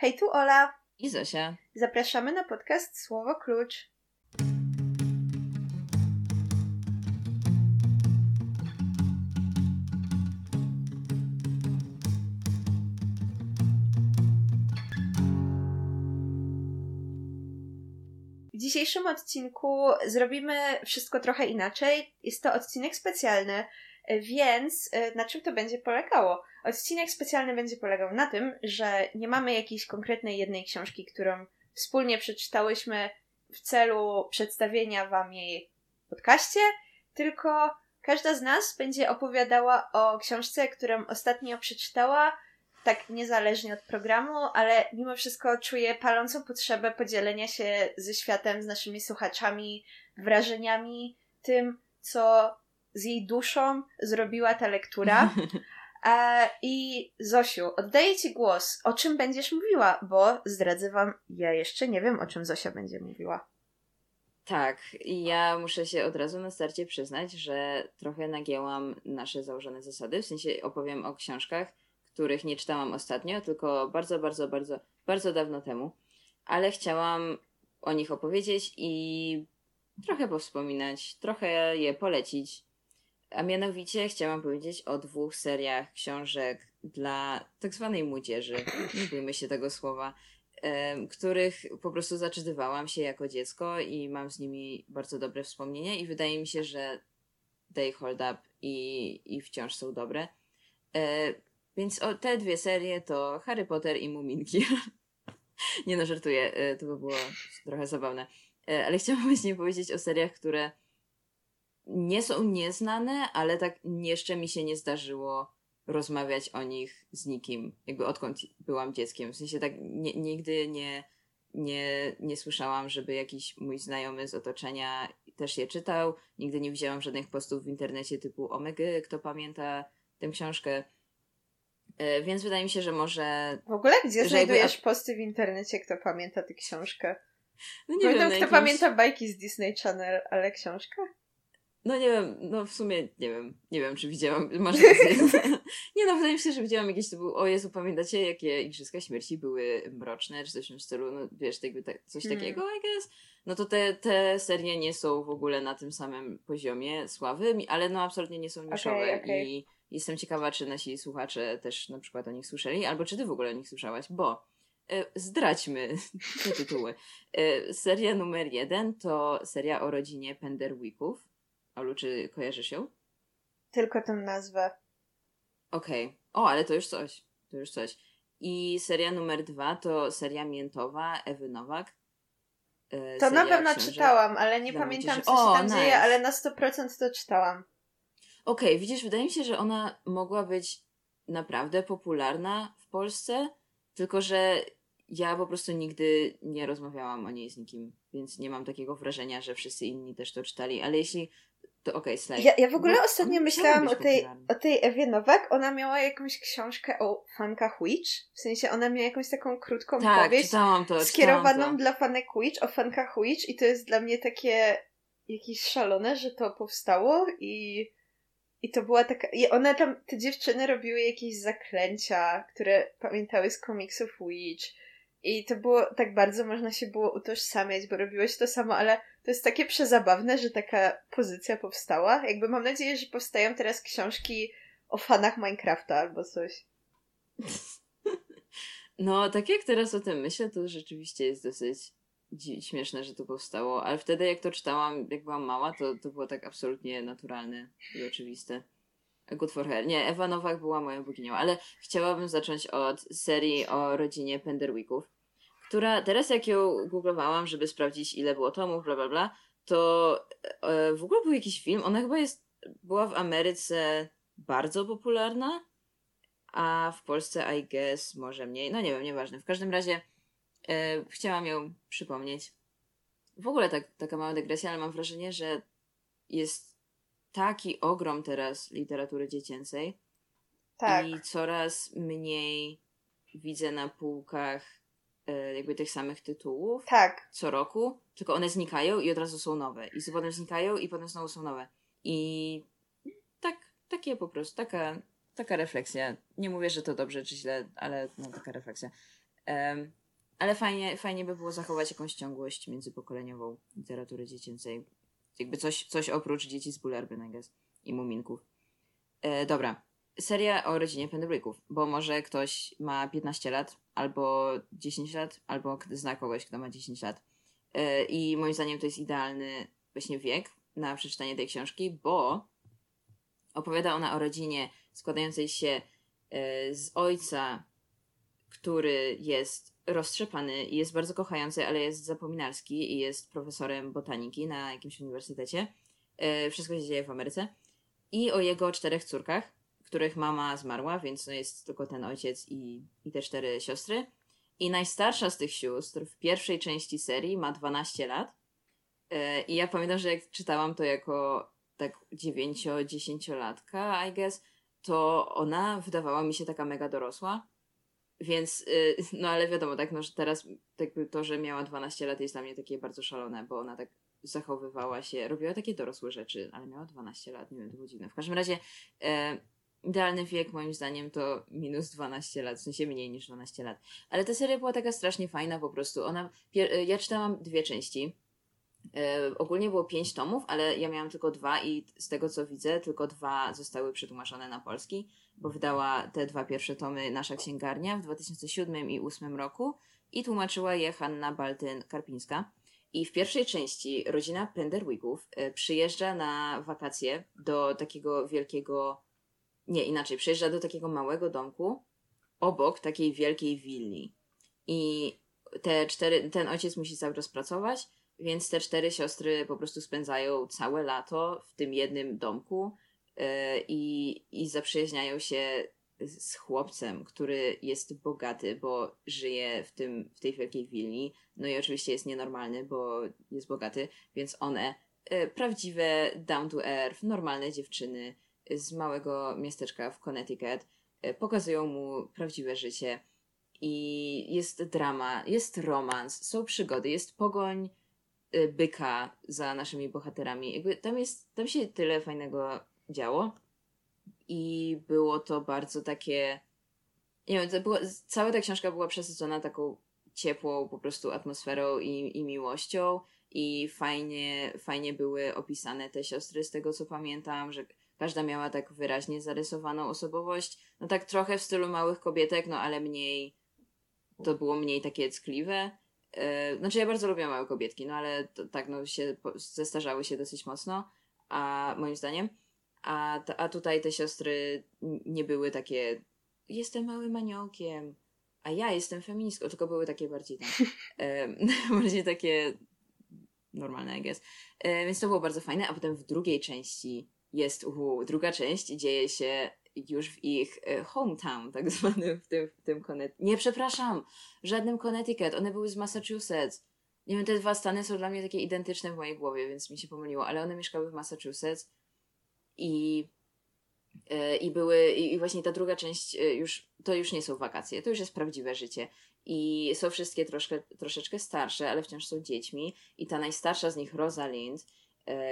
Hej, tu Ola. I Zosia. Zapraszamy na podcast Słowo Klucz. W dzisiejszym odcinku zrobimy wszystko trochę inaczej. Jest to odcinek specjalny, więc e, na czym to będzie polegało? Odcinek specjalny będzie polegał na tym, że nie mamy jakiejś konkretnej jednej książki, którą wspólnie przeczytałyśmy w celu przedstawienia Wam jej w podcaście, tylko każda z nas będzie opowiadała o książce, którą ostatnio przeczytała, tak niezależnie od programu, ale mimo wszystko czuję palącą potrzebę podzielenia się ze światem, z naszymi słuchaczami, wrażeniami, tym, co z jej duszą zrobiła ta lektura. E, I Zosiu, oddaję Ci głos. O czym będziesz mówiła? Bo zdradzę Wam, ja jeszcze nie wiem, o czym Zosia będzie mówiła. Tak, i ja muszę się od razu na starcie przyznać, że trochę nagięłam nasze założone zasady. W sensie opowiem o książkach, których nie czytałam ostatnio, tylko bardzo, bardzo, bardzo, bardzo dawno temu. Ale chciałam o nich opowiedzieć i trochę powspominać, trochę je polecić a mianowicie chciałam powiedzieć o dwóch seriach książek dla tak zwanej młodzieży, nie bójmy się tego słowa, których po prostu zaczytywałam się jako dziecko i mam z nimi bardzo dobre wspomnienia i wydaje mi się, że they hold up i, i wciąż są dobre. E, więc o, te dwie serie to Harry Potter i Muminki. nie no, żartuję, e, to by było trochę zabawne. E, ale chciałam właśnie powiedzieć o seriach, które nie są nieznane, ale tak jeszcze mi się nie zdarzyło rozmawiać o nich z nikim, jakby odkąd byłam dzieckiem. W sensie tak nie, nigdy nie, nie, nie słyszałam, żeby jakiś mój znajomy z otoczenia też je czytał. Nigdy nie widziałam żadnych postów w internecie typu Omega, kto pamięta tę książkę. E, więc wydaje mi się, że może. W ogóle gdzie znajdujesz jakby... posty w internecie, kto pamięta tę książkę? No nie Pamiętam, wiem, kto jakimś... pamięta bajki z Disney Channel, ale książka? No nie wiem, no w sumie nie wiem, nie wiem czy widziałam, masz rację. nie no, wydaje mi się, że widziałam jakieś to był, o Jezu, pamiętacie jakie Igrzyska Śmierci były mroczne, czy coś w tym stylu, no wiesz, jakby tak, coś hmm. takiego, I guess. No to te, te serie nie są w ogóle na tym samym poziomie sławy, ale no absolutnie nie są niszowe okay, okay. i jestem ciekawa, czy nasi słuchacze też na przykład o nich słyszeli, albo czy ty w ogóle o nich słyszałaś, bo e, zdradźmy te tytuły. E, seria numer jeden to seria o rodzinie Penderwicków Olu, czy kojarzysz ją? Tylko tę nazwę. Okej. Okay. O, ale to już coś. To już coś. I seria numer dwa to seria miętowa Ewy Nowak. E, to na pewno książek. czytałam, ale nie pamiętam, co się tam nice. dzieje, ale na 100% to czytałam. Okej, okay, widzisz, wydaje mi się, że ona mogła być naprawdę popularna w Polsce, tylko że ja po prostu nigdy nie rozmawiałam o niej z nikim, więc nie mam takiego wrażenia, że wszyscy inni też to czytali, ale jeśli to okej, okay, Ja, ja w ogóle no, ostatnio myślałam o tej, o tej Ewie Nowak. Ona miała jakąś książkę o fankach Witch. W sensie ona miała jakąś taką krótką tak, powieść to, skierowaną to. dla fanek Witch, o fankach Witch i to jest dla mnie takie jakieś szalone, że to powstało i i to była taka. I one tam, te dziewczyny robiły jakieś zaklęcia, które pamiętały z komiksów Witch. I to było tak bardzo można się było utożsamiać, bo robiłeś to samo, ale to jest takie przezabawne, że taka pozycja powstała. Jakby mam nadzieję, że powstają teraz książki o fanach Minecrafta albo coś. No, tak jak teraz o tym myślę, to rzeczywiście jest dosyć śmieszne, że to powstało, ale wtedy jak to czytałam, jak byłam mała, to, to było tak absolutnie naturalne i oczywiste. Good for her. Nie, Ewa Nowak była moją boginią, ale chciałabym zacząć od serii o rodzinie Penderwicków która teraz jak ją googlowałam, żeby sprawdzić ile było tomów, bla bla bla, to e, w ogóle był jakiś film, ona chyba jest, była w Ameryce bardzo popularna, a w Polsce I guess może mniej, no nie wiem, nieważne. W każdym razie e, chciałam ją przypomnieć. W ogóle tak, taka mała dygresja, ale mam wrażenie, że jest taki ogrom teraz literatury dziecięcej tak. i coraz mniej widzę na półkach E, jakby tych samych tytułów. Tak. Co roku, tylko one znikają i od razu są nowe. I potem znikają i potem znowu są nowe. I tak, takie po prostu, taka, taka refleksja. Nie mówię, że to dobrze czy źle, ale no, taka refleksja. Um, ale fajnie, fajnie by było zachować jakąś ciągłość międzypokoleniową literatury dziecięcej. Jakby coś, coś oprócz dzieci z guess, i Muminków. E, dobra. Seria o rodzinie Penderwicków, bo może ktoś ma 15 lat, albo 10 lat, albo zna kogoś, kto ma 10 lat. E, I moim zdaniem to jest idealny właśnie wiek na przeczytanie tej książki, bo opowiada ona o rodzinie składającej się e, z ojca, który jest roztrzepany i jest bardzo kochający, ale jest zapominalski i jest profesorem botaniki na jakimś uniwersytecie. E, wszystko się dzieje w Ameryce. I o jego czterech córkach, których mama zmarła, więc no jest tylko ten ojciec i, i te cztery siostry. I najstarsza z tych sióstr w pierwszej części serii ma 12 lat. E, I ja pamiętam, że jak czytałam to jako tak 9-10-latka, I guess, to ona wydawała mi się taka mega dorosła. Więc, y, no ale wiadomo, tak, no, że teraz to, że miała 12 lat jest dla mnie takie bardzo szalone, bo ona tak zachowywała się, robiła takie dorosłe rzeczy, ale miała 12 lat, nie wiem, to było dziwne. W każdym razie e, idealny wiek moim zdaniem to minus 12 lat, w sensie mniej niż 12 lat. Ale ta seria była taka strasznie fajna po prostu. Ona, ja czytałam dwie części. E, ogólnie było pięć tomów, ale ja miałam tylko dwa i z tego co widzę, tylko dwa zostały przetłumaczone na polski, bo wydała te dwa pierwsze tomy nasza księgarnia w 2007 i 2008 roku i tłumaczyła je Hanna Baltyn-Karpińska. I w pierwszej części rodzina Penderwicków e, przyjeżdża na wakacje do takiego wielkiego, nie inaczej, przyjeżdża do takiego małego domku obok takiej wielkiej willi. I te cztery, ten ojciec musi cały czas pracować, więc te cztery siostry po prostu spędzają całe lato w tym jednym domku yy, i, i zaprzyjaźniają się z chłopcem, który jest bogaty, bo żyje w, tym, w tej wielkiej willi. No i oczywiście jest nienormalny, bo jest bogaty, więc one, yy, prawdziwe, down to earth, normalne dziewczyny z małego miasteczka w Connecticut, yy, pokazują mu prawdziwe życie. I jest drama, jest romans, są przygody, jest pogoń Y, byka za naszymi bohaterami. Jakby tam jest, tam się tyle fajnego działo i było to bardzo takie nie wiem, było, cała ta książka była przesycona taką ciepłą po prostu atmosferą i, i miłością i fajnie, fajnie były opisane te siostry z tego co pamiętam, że każda miała tak wyraźnie zarysowaną osobowość, no tak trochę w stylu małych kobietek, no ale mniej to było mniej takie ckliwe E, znaczy ja bardzo lubię małe kobietki, no ale to, tak, no się zestarzały się dosyć mocno, a moim zdaniem. A, a tutaj te siostry nie były takie jestem małym aniołkiem, a ja jestem feministką, tylko były takie bardziej tam, e, bardziej takie normalne, I guess. E, więc to było bardzo fajne, a potem w drugiej części jest, uhu, druga część dzieje się już w ich e, hometown, tak zwanym w tym, tym Connecticut. Nie, przepraszam, żadnym Connecticut, one były z Massachusetts. Nie wiem, te dwa stany są dla mnie takie identyczne w mojej głowie, więc mi się pomyliło, ale one mieszkały w Massachusetts i, e, i były, i właśnie ta druga część e, już, to już nie są wakacje, to już jest prawdziwe życie. I są wszystkie troszkę, troszeczkę starsze, ale wciąż są dziećmi. I ta najstarsza z nich, Rosalind,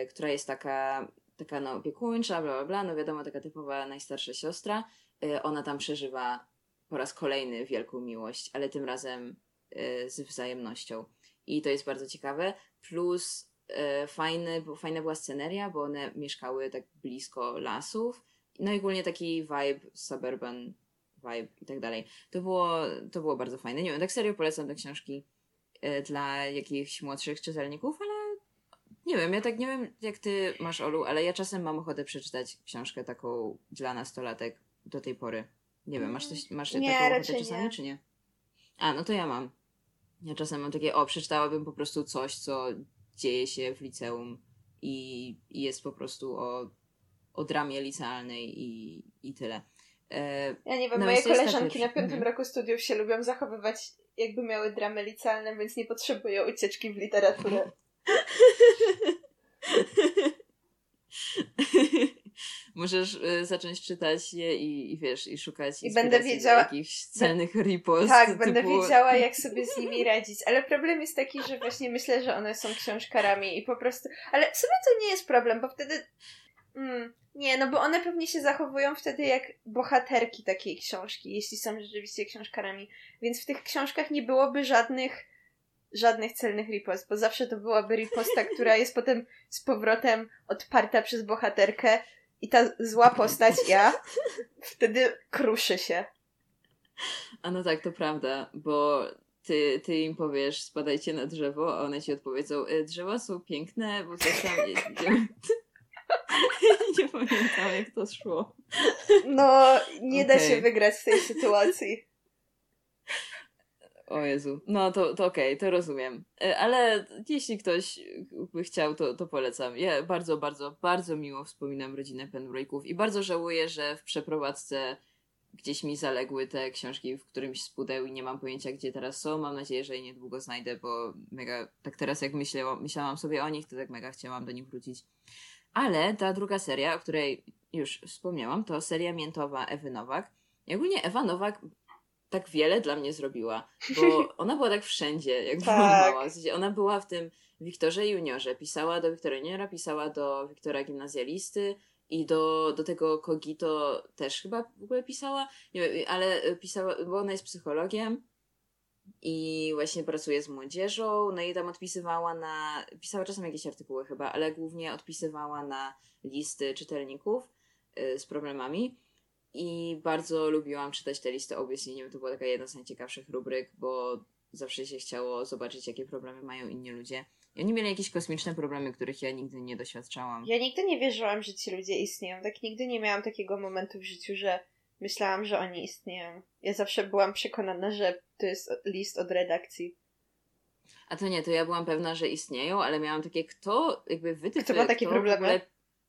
która jest taka taka no opiekuńcza, bla, bla, bla, no wiadomo, taka typowa najstarsza siostra. Y, ona tam przeżywa po raz kolejny wielką miłość, ale tym razem y, z wzajemnością. I to jest bardzo ciekawe. Plus y, fajny, fajna była sceneria, bo one mieszkały tak blisko lasów. No i ogólnie taki vibe suburban vibe i tak dalej. To było, to było bardzo fajne. Nie wiem, tak serio polecam te książki dla jakichś młodszych czytelników, ale nie wiem, ja tak nie wiem, jak ty masz, Olu, ale ja czasem mam ochotę przeczytać książkę taką dla nastolatek do tej pory. Nie wiem, masz, coś, masz nie, taką ochotę czasami, nie. czy nie? A, no to ja mam. Ja czasem mam takie, o, przeczytałabym po prostu coś, co dzieje się w liceum i, i jest po prostu o, o dramie licealnej i, i tyle. E, ja nie wiem, no moje koleżanki na piątym mhm. roku studiów się lubią zachowywać jakby miały dramy licealne, więc nie potrzebują ucieczki w literaturę. Możesz y, zacząć czytać je i, i wiesz, i szukać I będę wiedziała jakichś celnych ripost. Tak, typu... będę wiedziała, jak sobie z nimi radzić. Ale problem jest taki, że właśnie myślę, że one są książkarami i po prostu. Ale sobie to nie jest problem, bo wtedy Mm, nie, no bo one pewnie się zachowują wtedy jak bohaterki takiej książki, jeśli są rzeczywiście książkarami. Więc w tych książkach nie byłoby żadnych żadnych celnych ripost, bo zawsze to byłaby riposta, która jest potem z powrotem odparta przez bohaterkę i ta zła postać, ja, wtedy kruszy się. A no tak, to prawda, bo ty, ty im powiesz, spadajcie na drzewo, a one ci odpowiedzą, e, drzewa są piękne, bo coś tam nie, nie pamiętam, jak to szło. No, nie okay. da się wygrać w tej sytuacji. O Jezu, no to, to okej, okay, to rozumiem. E, ale jeśli ktoś by chciał, to, to polecam. Ja bardzo, bardzo, bardzo miło wspominam rodzinę Penbrake'ów i bardzo żałuję, że w przeprowadzce gdzieś mi zaległy te książki w którymś z pudeł i nie mam pojęcia, gdzie teraz są. Mam nadzieję, że je niedługo znajdę, bo mega, tak teraz jak myślałam, myślałam sobie o nich, to tak mega chciałam do nich wrócić. Ale ta druga seria, o której już wspomniałam, to seria miętowa Ewy Nowak. I ogólnie Ewa Nowak tak wiele dla mnie zrobiła, bo ona była tak wszędzie, jak tak. była mała. W sensie ona była w tym Wiktorze Juniorze, pisała do Wiktora Juniora, pisała do Wiktora Gimnazjalisty i do, do tego Kogito też chyba w ogóle pisała, nie wiem, ale pisała, bo ona jest psychologiem i właśnie pracuje z młodzieżą, no i tam odpisywała na, pisała czasem jakieś artykuły chyba, ale głównie odpisywała na listy czytelników y, z problemami. I bardzo lubiłam czytać te listy objaśnieniem. To była taka jedna z najciekawszych rubryk, bo zawsze się chciało zobaczyć, jakie problemy mają inni ludzie. I oni mieli jakieś kosmiczne problemy, których ja nigdy nie doświadczałam. Ja nigdy nie wierzyłam, że ci ludzie istnieją. Tak nigdy nie miałam takiego momentu w życiu, że myślałam, że oni istnieją. Ja zawsze byłam przekonana, że to jest list od redakcji. A to nie, to ja byłam pewna, że istnieją, ale miałam takie, kto jakby wytypy... Kto ma takie kto problemy? Ogóle,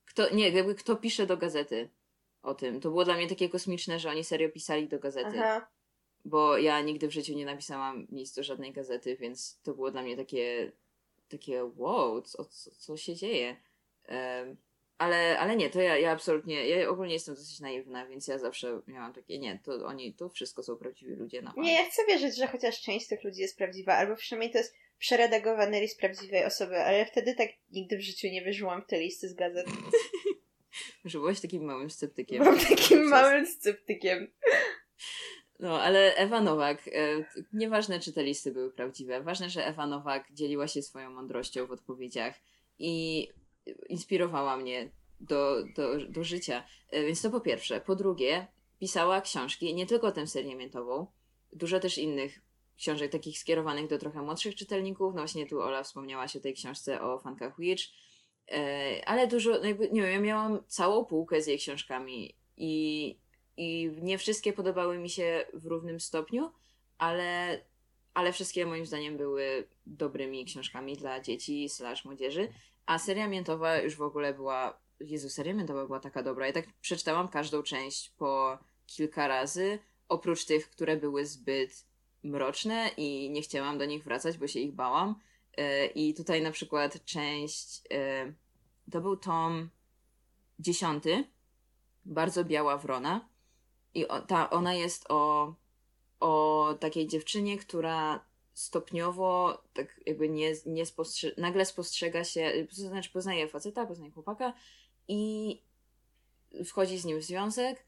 kto, nie, jakby kto pisze do gazety o tym. To było dla mnie takie kosmiczne, że oni serio pisali do gazety. Aha. Bo ja nigdy w życiu nie napisałam nic do żadnej gazety, więc to było dla mnie takie, takie wow, co, co, co się dzieje. Um, ale, ale nie, to ja, ja absolutnie, ja ogólnie jestem dosyć naiwna, więc ja zawsze miałam takie, nie, to oni, to wszystko są prawdziwi ludzie. Na nie, ja chcę wierzyć, że chociaż część tych ludzi jest prawdziwa, albo przynajmniej to jest przeredagowany list prawdziwej osoby, ale wtedy tak nigdy w życiu nie wierzyłam w te listy z gazet. Że byłaś takim małym sceptykiem. Byłam takim małym sceptykiem. No, ale Ewa Nowak, e, nieważne czy te listy były prawdziwe, ważne, że Ewa Nowak dzieliła się swoją mądrością w odpowiedziach i inspirowała mnie do, do, do życia. E, więc to po pierwsze. Po drugie, pisała książki, nie tylko tę serię miętową, dużo też innych książek takich skierowanych do trochę młodszych czytelników. No właśnie tu Ola wspomniała się o tej książce o fankach Witch ale dużo, jakby, nie wiem, ja miałam całą półkę z jej książkami i, i nie wszystkie podobały mi się w równym stopniu, ale, ale wszystkie moim zdaniem były dobrymi książkami dla dzieci slash młodzieży, a seria miętowa już w ogóle była, Jezu, seria miętowa była taka dobra. Ja tak przeczytałam każdą część po kilka razy, oprócz tych, które były zbyt mroczne i nie chciałam do nich wracać, bo się ich bałam. E, I tutaj na przykład część, e, to był tom dziesiąty, bardzo biała wrona. I ta, ona jest o, o takiej dziewczynie, która stopniowo, tak jakby nie, nie nagle spostrzega się, to znaczy poznaje faceta, poznaje chłopaka i wchodzi z nim w związek,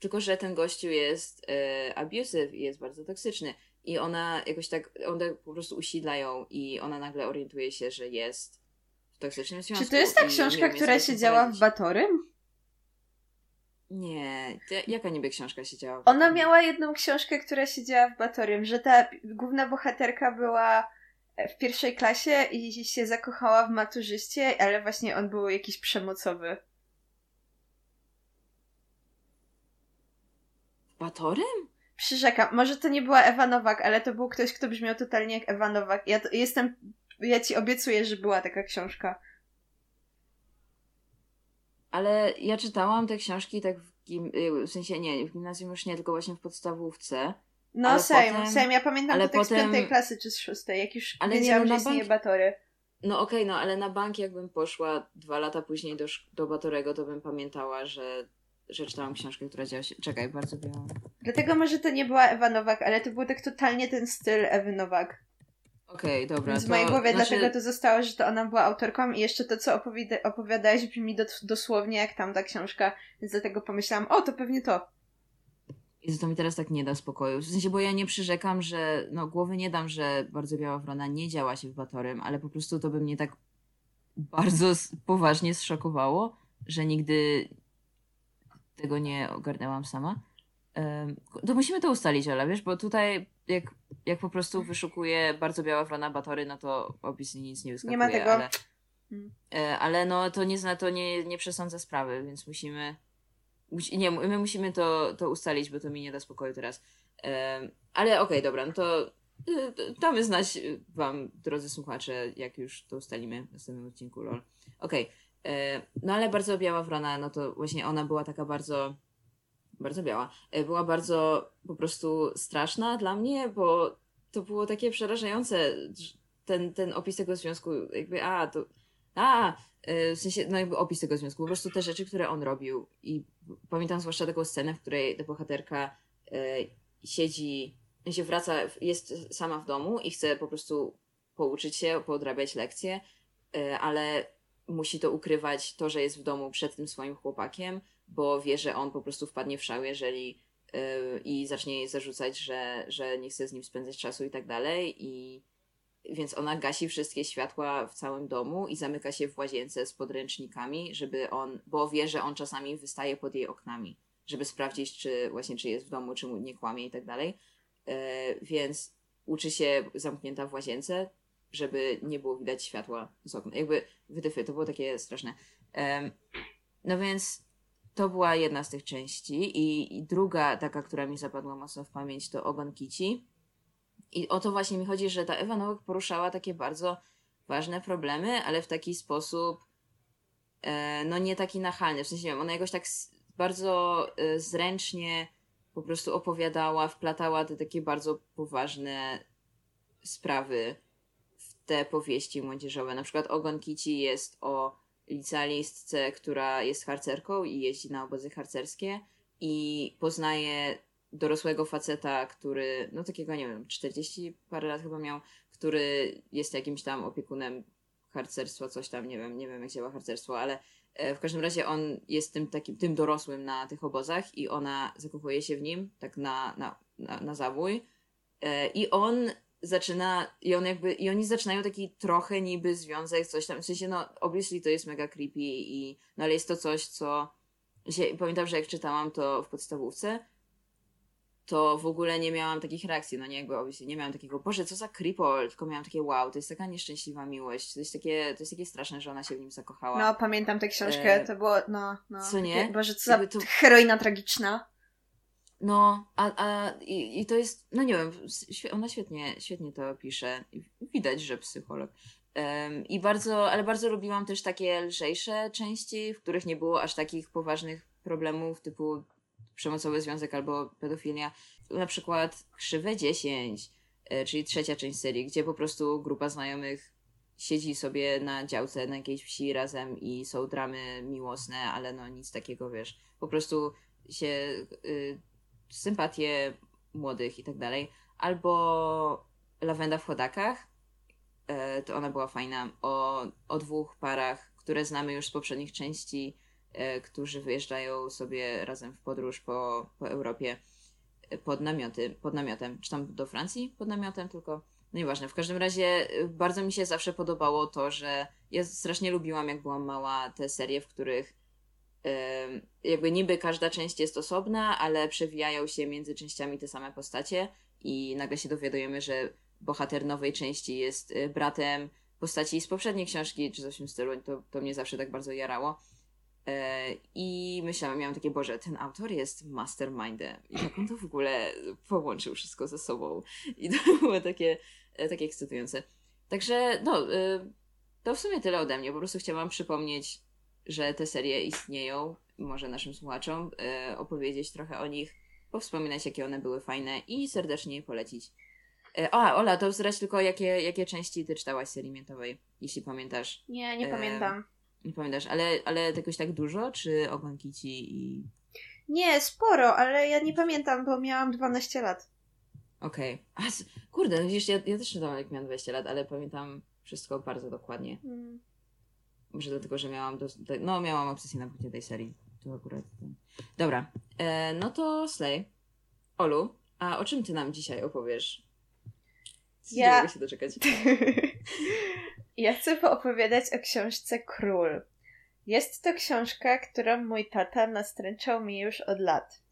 tylko że ten gościu jest e, abusive i jest bardzo toksyczny. I ona jakoś tak, one po prostu usiedlają i ona nagle orientuje się, że jest w toksycznym związku. Czy to jest ta książka, która się działa w Batorym? Nie, jaka niby książka się działa? Ona miała jedną książkę, która się działa w Batorym, że ta główna bohaterka była w pierwszej klasie i się zakochała w maturzyście, ale właśnie on był jakiś przemocowy. W Batorym? Przyrzekam, może to nie była Ewa Nowak, ale to był ktoś, kto brzmiał totalnie jak Ewa Nowak. Ja to, jestem, ja ci obiecuję, że była taka książka. Ale ja czytałam te książki tak w, gim, y, w sensie nie, w gimnazjum już nie, tylko właśnie w podstawówce. No same, potem, same. Ja pamiętam ale to tak potem, z piątej klasy czy z szóstej, jak już ale wiedziałam, że istnieje bank... Batory. No okej, okay, no ale na bank jakbym poszła dwa lata później do, do Batorego, to bym pamiętała, że że czytałam książkę, która działa się... Czekaj, bardzo biała. Dlatego może to nie była Ewa Nowak, ale to był tak totalnie ten styl Ewy Nowak. Okej, okay, dobra. Więc w mojej głowie znaczy... dlatego to zostało, że to ona była autorką i jeszcze to, co opowiada, opowiadałeś brzmi do, dosłownie jak tam ta książka, więc dlatego pomyślałam, o, to pewnie to. I to mi teraz tak nie da spokoju. W sensie, bo ja nie przyrzekam, że no głowy nie dam, że bardzo biała wrona nie działa się w Batorym, ale po prostu to by mnie tak bardzo poważnie zszokowało, że nigdy tego nie ogarnęłam sama. To musimy to ustalić, Ola, wiesz, bo tutaj jak, jak po prostu wyszukuję bardzo biała wrona Batory, no to opisy nic nie wyskakuje. Nie ma tego. Ale, hmm. e, ale no to nie zna, to nie, nie przesądza sprawy, więc musimy musi, nie, my musimy to, to ustalić, bo to mi nie da spokoju teraz. ale okej, okay, dobra, no to y, damy znać wam, drodzy słuchacze, jak już to ustalimy w następnym odcinku, lol. Okej, okay. No ale bardzo biała wrona, no to właśnie ona była taka bardzo bardzo biała, e, była bardzo po prostu straszna dla mnie, bo to było takie przerażające, ten, ten opis tego związku, jakby, a, to, a, e, w sensie, no jakby opis tego związku, po prostu te rzeczy, które on robił. I pamiętam zwłaszcza taką scenę, w której ta bohaterka e, siedzi, się wraca, jest sama w domu i chce po prostu pouczyć się, poodrabiać lekcje, ale musi to ukrywać, to, że jest w domu przed tym swoim chłopakiem, bo wie, że on po prostu wpadnie w szał, jeżeli yy, i zacznie jej zarzucać, że, że nie chce z nim spędzać czasu i tak dalej. I więc ona gasi wszystkie światła w całym domu i zamyka się w łazience z podręcznikami, żeby on, bo wie, że on czasami wystaje pod jej oknami, żeby sprawdzić, czy właśnie czy jest w domu, czy mu nie kłamie i tak dalej. Yy, więc uczy się zamknięta w łazience, żeby nie było widać światła z okna. Jakby wytyfy, to było takie straszne. No więc to była jedna z tych części. I, I, druga, taka, która mi zapadła mocno w pamięć, to Ogon Kici. I o to właśnie mi chodzi, że ta Ewa Nowak poruszała takie bardzo ważne problemy, ale w taki sposób, e, no nie taki nachalny. W sensie, ona jakoś tak bardzo e, zręcznie po prostu opowiadała, wplatała te takie bardzo poważne sprawy te powieści młodzieżowe. Na przykład Ogon Kici jest o licealistce, która jest harcerką i jeździ na obozy harcerskie i poznaje dorosłego faceta, który, no takiego, nie wiem, 40 parę lat chyba miał, który jest jakimś tam opiekunem harcerstwa, coś tam, nie wiem, nie wiem jak działa harcerstwo, ale e, w każdym razie on jest tym takim, tym dorosłym na tych obozach i ona zakochuje się w nim, tak na, na, na, na zabój. E, I on zaczyna i on jakby, i oni zaczynają taki trochę niby związek, coś tam, w sensie no obviously to jest mega creepy i, no ale jest to coś, co się, pamiętam, że jak czytałam to w podstawówce, to w ogóle nie miałam takich reakcji, no nie jakby obviously nie miałam takiego, Boże, co za creepol, tylko miałam takie wow, to jest taka nieszczęśliwa miłość, to jest takie, to jest takie straszne, że ona się w nim zakochała. No, pamiętam tę książkę, e... to było, no, no. Co nie? Boże, co za to... heroina tragiczna. No, a, a i, i to jest, no nie wiem, ona świetnie, świetnie to pisze. Widać, że psycholog. Um, I bardzo, ale bardzo lubiłam też takie lżejsze części, w których nie było aż takich poważnych problemów typu przemocowy związek albo pedofilia. Na przykład Krzywe 10, e, czyli trzecia część serii, gdzie po prostu grupa znajomych siedzi sobie na działce na jakiejś wsi razem i są dramy miłosne, ale no nic takiego, wiesz, po prostu się y, sympatie młodych i tak dalej. Albo Lawenda w chodakach, e, to ona była fajna, o, o dwóch parach, które znamy już z poprzednich części, e, którzy wyjeżdżają sobie razem w podróż po, po Europie e, pod, namioty, pod namiotem, czy tam do Francji pod namiotem, tylko no nieważne. W każdym razie bardzo mi się zawsze podobało to, że ja strasznie lubiłam, jak byłam mała, te serie, w których jakby niby każda część jest osobna, ale przewijają się między częściami te same postacie i nagle się dowiadujemy, że bohater nowej części jest y, bratem postaci z poprzedniej książki, czy coś w tym stylu. To, to mnie zawsze tak bardzo jarało. E, I myślałam, miałam takie, Boże, ten autor jest mastermindem. I jak on to w ogóle połączył wszystko ze sobą. I to było takie, e, takie ekscytujące. Także, no, to w sumie tyle ode mnie. Po prostu chciałam przypomnieć że te serie istnieją, może naszym słuchaczom e, opowiedzieć trochę o nich, powspominać, jakie one były fajne i serdecznie je polecić. E, a, Ola, to zdrać tylko, jakie, jakie części ty czytałaś serii miętowej, jeśli pamiętasz. Nie, nie e, pamiętam. Nie pamiętasz, ale, ale jakoś tak dużo, czy ogonki ci i... Nie, sporo, ale ja nie pamiętam, bo miałam 12 lat. Okej. Okay. Kurde, no widzisz, ja, ja też czytałam jak miałam 20 lat, ale pamiętam wszystko bardzo dokładnie. Mm. Może dlatego, że miałam do, no miałam obsesję na punkcie tej serii. To akurat. Dobra. E, no to Slay. Olu, a o czym ty nam dzisiaj opowiesz? Ja... Nie mogę się doczekać. ja chcę poopowiadać o książce Król. Jest to książka, którą mój tata nastręczał mi już od lat.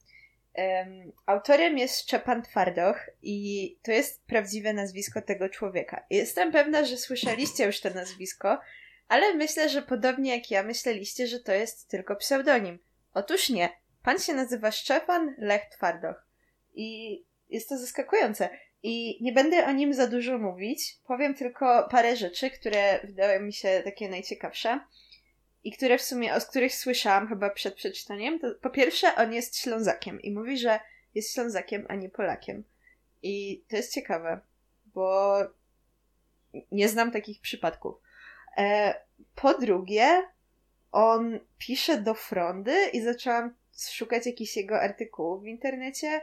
Um, autorem jest Szczepan Twardoch i to jest prawdziwe nazwisko tego człowieka. Jestem pewna, że słyszeliście już to nazwisko, ale myślę, że podobnie jak ja myśleliście, że to jest tylko pseudonim. Otóż nie. Pan się nazywa Szczepan Lech Twardoch. I jest to zaskakujące. I nie będę o nim za dużo mówić. Powiem tylko parę rzeczy, które wydały mi się takie najciekawsze i które w sumie, o których słyszałam chyba przed przeczytaniem. To po pierwsze, on jest Ślązakiem i mówi, że jest Ślązakiem, a nie Polakiem. I to jest ciekawe, bo nie znam takich przypadków. E, po drugie, on pisze do Frondy i zaczęłam szukać jakichś jego artykułów w internecie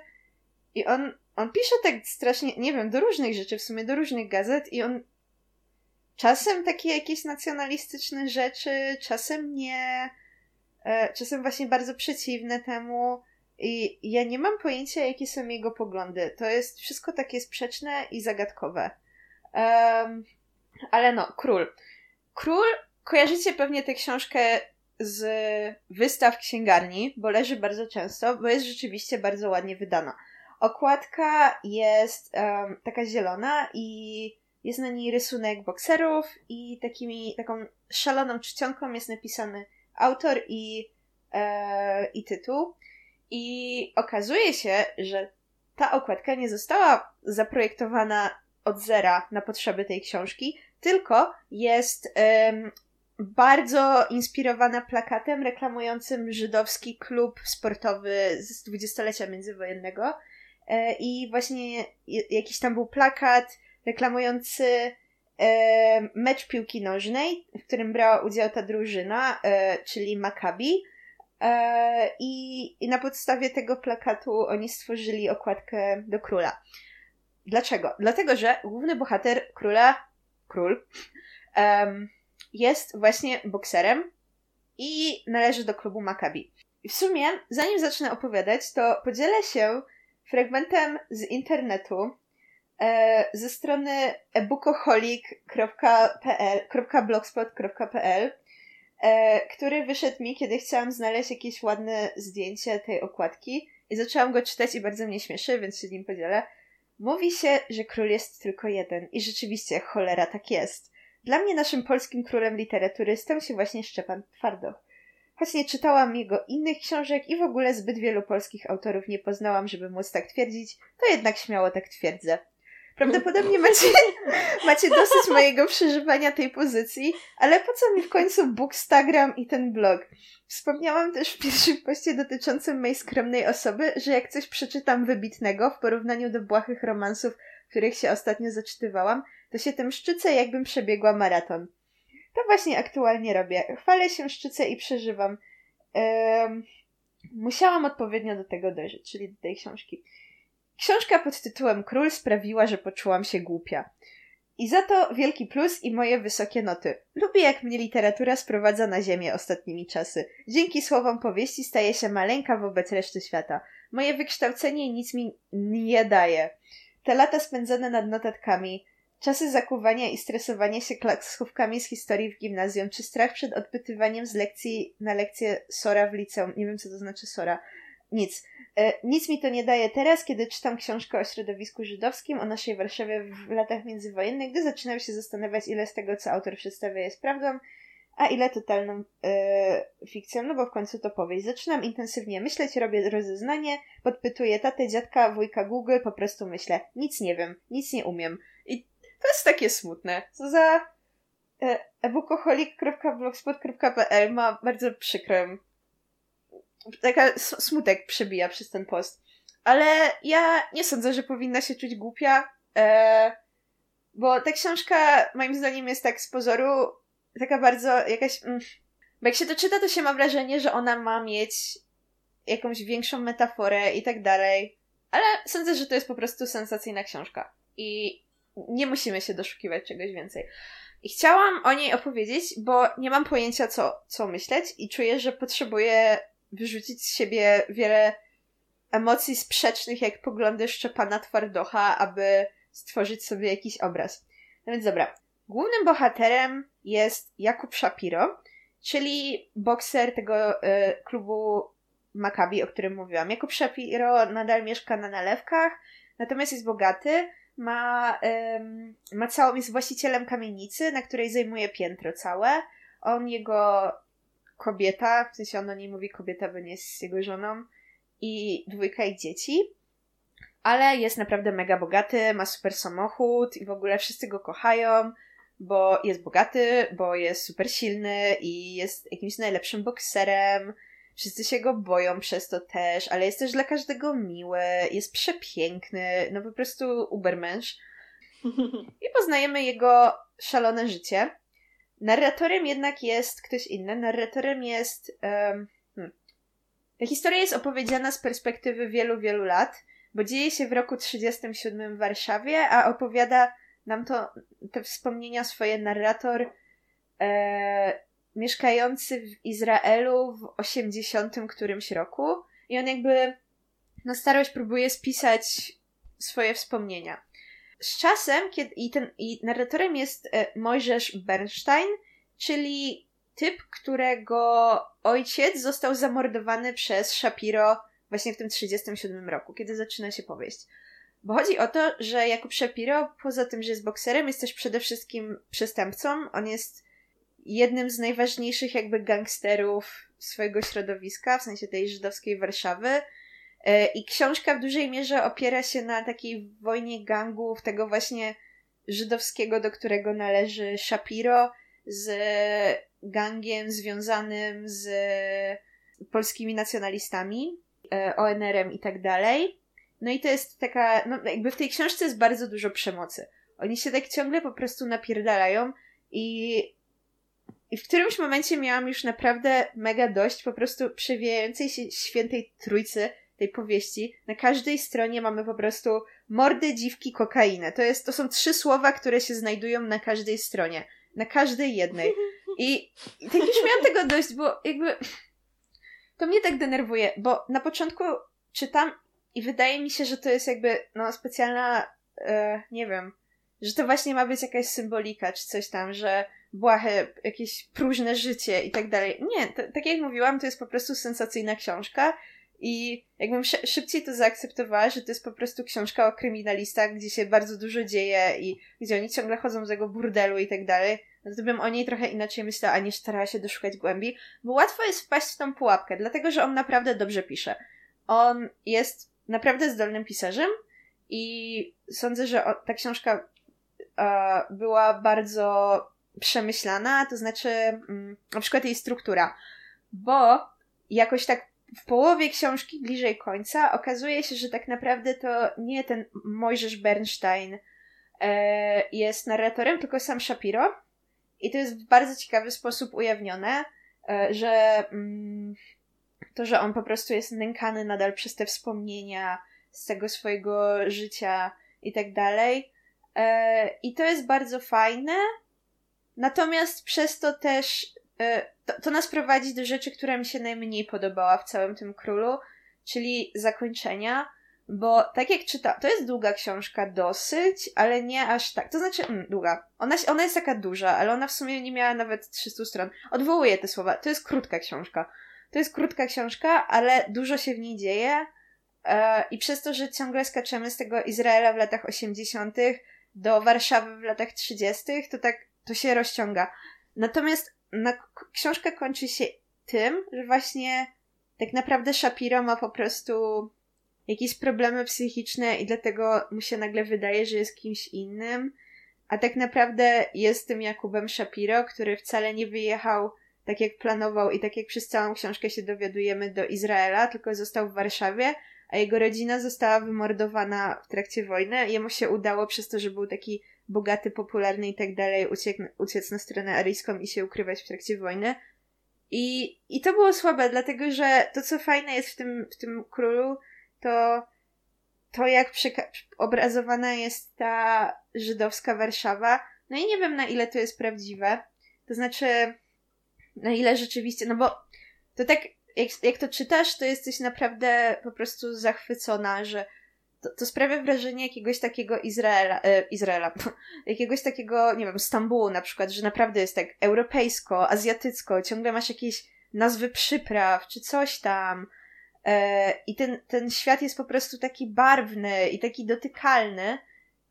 i on, on pisze tak strasznie, nie wiem, do różnych rzeczy, w sumie do różnych gazet i on czasem takie jakieś nacjonalistyczne rzeczy, czasem nie, e, czasem właśnie bardzo przeciwne temu i ja nie mam pojęcia, jakie są jego poglądy. To jest wszystko takie sprzeczne i zagadkowe. Um, ale no, Król. Król, kojarzycie pewnie tę książkę z wystaw księgarni, bo leży bardzo często, bo jest rzeczywiście bardzo ładnie wydana. Okładka jest um, taka zielona i jest na niej rysunek bokserów i takimi, taką szaloną czcionką jest napisany autor i, e, i tytuł. I okazuje się, że ta okładka nie została zaprojektowana od zera na potrzeby tej książki, tylko jest bardzo inspirowana plakatem reklamującym żydowski klub sportowy z dwudziestolecia międzywojennego. E, I właśnie jakiś tam był plakat reklamujący e, mecz piłki nożnej, w którym brała udział ta drużyna, e, czyli Maccabi. I, I na podstawie tego plakatu oni stworzyli okładkę do króla. Dlaczego? Dlatego, że główny bohater króla, król, um, jest właśnie bokserem i należy do klubu Maccabi. I w sumie, zanim zacznę opowiadać, to podzielę się fragmentem z internetu e, ze strony ebookoholik.blogspot.pl e, który wyszedł mi, kiedy chciałam znaleźć jakieś ładne zdjęcie tej okładki i zaczęłam go czytać i bardzo mnie śmieszy, więc się nim podzielę. Mówi się, że król jest tylko jeden i rzeczywiście cholera tak jest. Dla mnie naszym polskim królem literatury stał się właśnie Szczepan Twardoch. Choć nie czytałam jego innych książek i w ogóle zbyt wielu polskich autorów nie poznałam, żeby móc tak twierdzić, to jednak śmiało tak twierdzę. Prawdopodobnie macie, macie dosyć mojego przeżywania tej pozycji, ale po co mi w końcu Bookstagram i ten blog? Wspomniałam też w pierwszym poście dotyczącym mojej skromnej osoby, że jak coś przeczytam wybitnego w porównaniu do błahych romansów, których się ostatnio zaczytywałam, to się tym szczycę, jakbym przebiegła maraton. To właśnie aktualnie robię. Chwalę się, szczycę i przeżywam. Musiałam odpowiednio do tego dojrzeć, czyli do tej książki. Książka pod tytułem Król sprawiła, że poczułam się głupia. I za to wielki plus i moje wysokie noty. Lubię, jak mnie literatura sprowadza na ziemię ostatnimi czasy. Dzięki słowom powieści staje się maleńka wobec reszty świata. Moje wykształcenie nic mi nie daje. Te lata spędzone nad notatkami, czasy zakuwania i stresowania się klaskówkami z historii w gimnazjum, czy strach przed odpytywaniem z lekcji na lekcję Sora w liceum. Nie wiem, co to znaczy Sora. Nic. E, nic mi to nie daje teraz, kiedy czytam książkę o środowisku żydowskim, o naszej Warszawie w latach międzywojennych, gdy zaczynam się zastanawiać, ile z tego, co autor przedstawia, jest prawdą, a ile totalną e, fikcją, no bo w końcu to powieść. Zaczynam intensywnie myśleć, robię rozeznanie, podpytuję tatę, dziadka, wujka Google, po prostu myślę, nic nie wiem, nic nie umiem. I to jest takie smutne. Co za e, ma bardzo przykrą taka smutek przebija przez ten post. Ale ja nie sądzę, że powinna się czuć głupia, e, bo ta książka moim zdaniem jest tak z pozoru taka bardzo jakaś... Mm, bo jak się to czyta, to się ma wrażenie, że ona ma mieć jakąś większą metaforę i tak dalej. Ale sądzę, że to jest po prostu sensacyjna książka. I nie musimy się doszukiwać czegoś więcej. I chciałam o niej opowiedzieć, bo nie mam pojęcia, co, co myśleć, i czuję, że potrzebuję wyrzucić z siebie wiele emocji sprzecznych, jak poglądy Szczepana Twardocha, aby stworzyć sobie jakiś obraz. No więc dobra. Głównym bohaterem jest Jakub Shapiro, czyli bokser tego y, klubu Maccabi, o którym mówiłam. Jakub Shapiro nadal mieszka na nalewkach, natomiast jest bogaty, ma, ym, ma całą, jest właścicielem kamienicy, na której zajmuje piętro całe. On, jego kobieta, w sensie on o niej mówi kobieta, bo nie jest jego żoną, i dwójka ich dzieci. Ale jest naprawdę mega bogaty, ma super samochód i w ogóle wszyscy go kochają, bo jest bogaty, bo jest super silny i jest jakimś najlepszym bokserem. Wszyscy się go boją przez to też, ale jest też dla każdego miły, jest przepiękny, no po prostu ubermensch. I poznajemy jego szalone życie. Narratorem jednak jest ktoś inny. Narratorem jest. Um, hmm. Ta historia jest opowiedziana z perspektywy wielu, wielu lat, bo dzieje się w roku 37 w Warszawie, a opowiada nam to te wspomnienia swoje narrator e, mieszkający w Izraelu w 80 którymś roku. I on jakby na starość próbuje spisać swoje wspomnienia. Z czasem, kiedy i, ten, i narratorem jest e, Mojżesz Bernstein, czyli typ, którego ojciec został zamordowany przez Shapiro właśnie w tym 37 roku, kiedy zaczyna się powieść. Bo chodzi o to, że Jakub Shapiro, poza tym, że jest bokserem, jest też przede wszystkim przestępcą. On jest jednym z najważniejszych jakby gangsterów swojego środowiska, w sensie tej żydowskiej Warszawy. E, I książka w dużej mierze opiera się na takiej wojnie gangów, tego właśnie żydowskiego, do którego należy Shapiro, z gangiem związanym z polskimi nacjonalistami, e, ONR-em i tak dalej. No i to jest taka, no jakby w tej książce jest bardzo dużo przemocy. Oni się tak ciągle po prostu napierdalają i, i w którymś momencie miałam już naprawdę mega dość po prostu przewijającej się świętej trójcy tej powieści. Na każdej stronie mamy po prostu mordy, dziwki, kokainę. To, jest, to są trzy słowa, które się znajdują na każdej stronie. Na każdej jednej. I, i tak już miałam tego dość, bo jakby to mnie tak denerwuje, bo na początku czytam i wydaje mi się, że to jest jakby no specjalna, e, nie wiem, że to właśnie ma być jakaś symbolika czy coś tam, że błahe, jakieś próżne życie i tak dalej. Nie, to, tak jak mówiłam, to jest po prostu sensacyjna książka i jakbym szybciej to zaakceptowała, że to jest po prostu książka o kryminalistach, gdzie się bardzo dużo dzieje i gdzie oni ciągle chodzą z tego burdelu i tak dalej, no to bym o niej trochę inaczej myślała, a nie starała się doszukać głębi, bo łatwo jest wpaść w tą pułapkę, dlatego że on naprawdę dobrze pisze. On jest naprawdę zdolnym pisarzem i sądzę, że ta książka była bardzo przemyślana, to znaczy mm, na przykład jej struktura, bo jakoś tak w połowie książki, bliżej końca, okazuje się, że tak naprawdę to nie ten Mojżesz Bernstein e, jest narratorem, tylko sam Shapiro. I to jest w bardzo ciekawy sposób ujawnione, e, że mm, to, że on po prostu jest nękany nadal przez te wspomnienia z tego swojego życia i tak dalej. E, I to jest bardzo fajne. Natomiast przez to też to, to nas prowadzi do rzeczy, która mi się najmniej podobała w całym tym królu, czyli zakończenia. Bo tak jak czyta, to jest długa książka dosyć, ale nie aż tak. To znaczy, mm, długa. Ona, ona jest taka duża, ale ona w sumie nie miała nawet 300 stron. Odwołuję te słowa. To jest krótka książka. To jest krótka książka, ale dużo się w niej dzieje. E, I przez to, że ciągle skaczemy z tego Izraela w latach 80. do Warszawy w latach 30., to tak to się rozciąga. Natomiast książka kończy się tym, że właśnie tak naprawdę Shapiro ma po prostu jakieś problemy psychiczne i dlatego mu się nagle wydaje, że jest kimś innym. A tak naprawdę jest tym Jakubem Shapiro, który wcale nie wyjechał tak jak planował i tak jak przez całą książkę się dowiadujemy do Izraela, tylko został w Warszawie, a jego rodzina została wymordowana w trakcie wojny. Jemu się udało przez to, że był taki bogaty, popularny i tak dalej, uciec, na stronę aryjską i się ukrywać w trakcie wojny. I, I to było słabe, dlatego że to, co fajne jest w tym, w tym królu, to to, jak obrazowana jest ta żydowska Warszawa, no i nie wiem na ile to jest prawdziwe. To znaczy, na ile rzeczywiście, no bo to tak, jak, jak to czytasz, to jesteś naprawdę po prostu zachwycona, że to, to sprawia wrażenie jakiegoś takiego Izraela, e, Izraela, jakiegoś takiego, nie wiem, Stambułu na przykład, że naprawdę jest tak europejsko, azjatycko, ciągle masz jakieś nazwy przypraw, czy coś tam. E, I ten, ten świat jest po prostu taki barwny i taki dotykalny.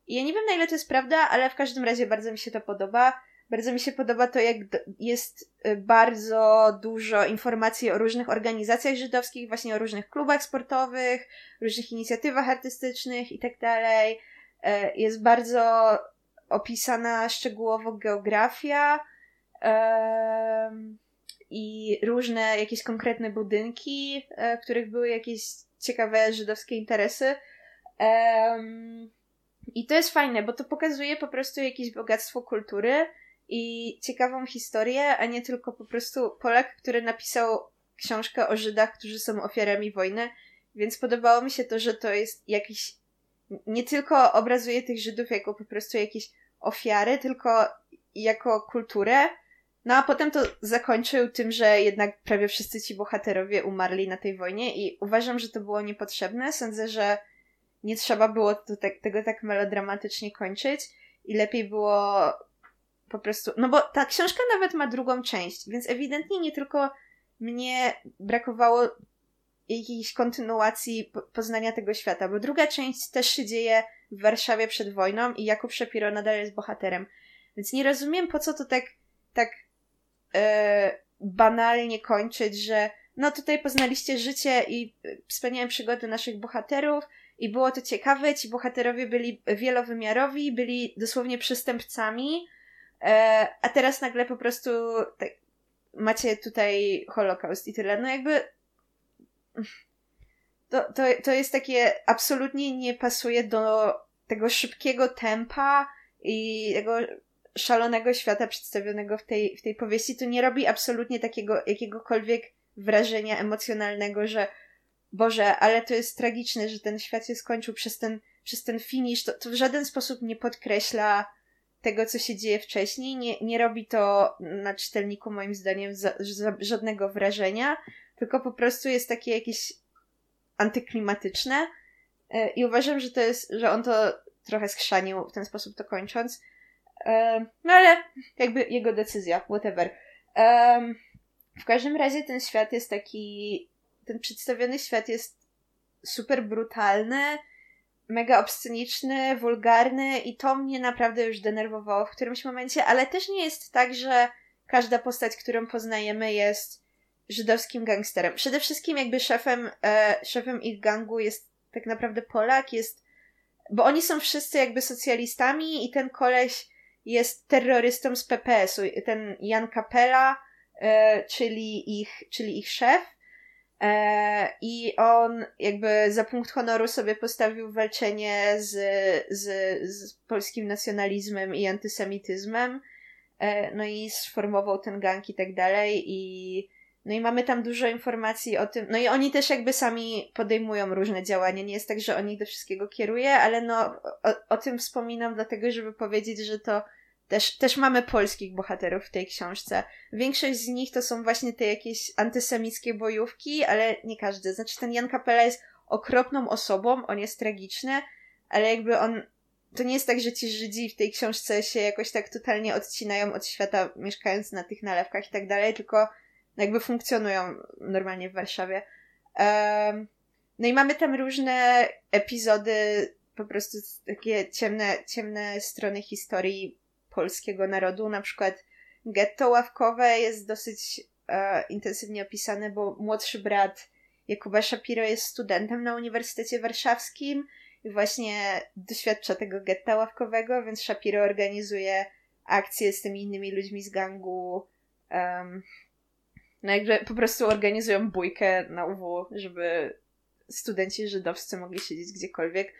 I ja nie wiem na ile to jest prawda, ale w każdym razie bardzo mi się to podoba. Bardzo mi się podoba to, jak jest y, bardzo dużo informacji o różnych organizacjach żydowskich, właśnie o różnych klubach sportowych, różnych inicjatywach artystycznych i tak dalej. E, jest bardzo opisana szczegółowo geografia i różne jakieś konkretne budynki, e, w których były jakieś ciekawe żydowskie interesy. I to jest fajne, bo to pokazuje po prostu jakieś bogactwo kultury i ciekawą historię, a nie tylko po prostu Polak, który napisał książkę o Żydach, którzy są ofiarami wojny. Więc podobało mi się to, że to jest jakiś. Nie tylko obrazuje tych Żydów jako po prostu jakieś ofiary, tylko jako kulturę. No a potem to zakończył tym, że jednak prawie wszyscy ci bohaterowie umarli na tej wojnie i uważam, że to było niepotrzebne. Sądzę, że nie trzeba było tak, tego tak melodramatycznie kończyć i lepiej było po prostu. No bo ta książka nawet ma drugą część, więc ewidentnie nie tylko mnie brakowało jakiejś kontynuacji poznania tego świata, bo druga część też się dzieje w Warszawie przed wojną i Jakub Shapiro nadal jest bohaterem. Więc nie rozumiem, po co to tak, tak e, banalnie kończyć, że no tutaj poznaliście życie i wspaniałe przygody naszych bohaterów i było to ciekawe, ci bohaterowie byli wielowymiarowi, byli dosłownie przestępcami, E, a teraz nagle po prostu tak, macie tutaj Holokaust i tyle. No jakby to, to, to jest takie absolutnie nie pasuje do tego szybkiego tempa i tego szalonego świata przedstawionego w tej, w tej powieści. To nie robi absolutnie takiego jakiegokolwiek wrażenia emocjonalnego, że Boże, ale to jest tragiczne, że ten świat się skończył przez ten, przez ten finish. To, to w żaden sposób nie podkreśla tego, co się dzieje wcześniej. Nie, nie robi to na czytelniku, moim zdaniem, za, za, żadnego wrażenia, tylko po prostu jest takie jakieś antyklimatyczne. E, I uważam, że to jest, że on to trochę skrzanił w ten sposób to kończąc. E, no ale jakby jego decyzja, whatever. W każdym razie ten świat jest taki. Ten przedstawiony świat jest super brutalny mega obsceniczny, wulgarny i to mnie naprawdę już denerwowało w którymś momencie, ale też nie jest tak, że każda postać, którą poznajemy jest żydowskim gangsterem. Przede wszystkim jakby szefem, e, szefem ich gangu jest tak naprawdę Polak, jest bo oni są wszyscy jakby socjalistami i ten koleś jest terrorystą z PPS-u. Ten Jan Kapela, e, czyli, ich, czyli ich szef, I on jakby za punkt honoru sobie postawił walczenie z, z, z polskim nacjonalizmem i antysemityzmem. E, no i sformował ten gang i tak dalej. I, no i mamy tam dużo informacji o tym. No i oni też jakby sami podejmują różne działania. Nie jest tak, że on ich do wszystkiego kieruje, ale no o, o tym wspominam dlatego, żeby powiedzieć, że to też, też mamy polskich bohaterów w tej książce. Większość z nich to są właśnie te jakieś antysemickie bojówki, ale nie każdy. Znaczy ten Jan Kapela jest okropną osobą, on jest tragiczny, ale jakby on... To nie jest tak, że ci Żydzi w tej książce się jakoś tak totalnie odcinają od świata, mieszkając na tych nalewkach i tak dalej, tylko jakby funkcjonują normalnie w Warszawie. Um, no i mamy tam różne epizody, po prostu takie ciemne, ciemne strony historii polskiego narodu. Na przykład getto ławkowe jest dosyć e, intensywnie opisane, bo młodszy brat Jakuba Shapiro jest studentem na Uniwersytecie Warszawskim i właśnie doświadcza tego getta ławkowego, więc Shapiro organizuje akcje z tymi innymi ludźmi z gangu. Um, no jakby po prostu organizują bójkę na UW, żeby studenci żydowscy mogli siedzieć gdziekolwiek.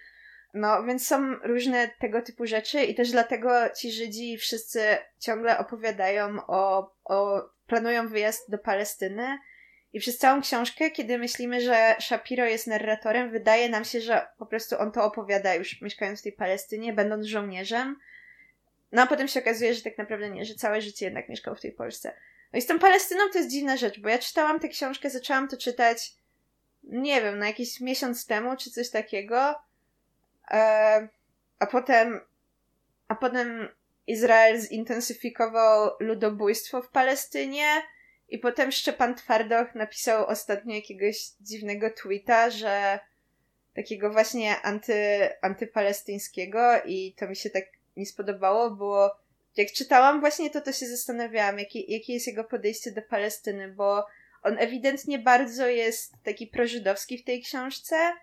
No, więc są różne tego typu rzeczy i też dlatego ci Żydzi wszyscy ciągle opowiadają o, o planują wyjazd do Palestyny I przez całą książkę, kiedy myślimy, że Shapiro jest narratorem, wydaje nam się, że po prostu on to opowiada już mieszkając w tej Palestynie, będąc żołnierzem. No a potem się okazuje, że tak naprawdę nie, że całe życie jednak mieszkał w tej Polsce. No i z tą Palestyną to jest dziwna rzecz, bo ja czytałam tę książkę, zaczęłam to czytać, nie wiem, na jakiś miesiąc temu, czy coś takiego. E, a potem, a potem Izrael zintensyfikował ludobójstwo w Palestynie i potem Szczepan Twardoch napisał ostatnio jakiegoś dziwnego tweeta, że takiego właśnie anty, antypalestyńskiego i to mi się tak nie spodobało, bo jak czytałam właśnie to, to się zastanawiałam, jakie, jakie jest jego podejście do Palestyny, bo on ewidentnie bardzo jest taki prożydowski w tej książce,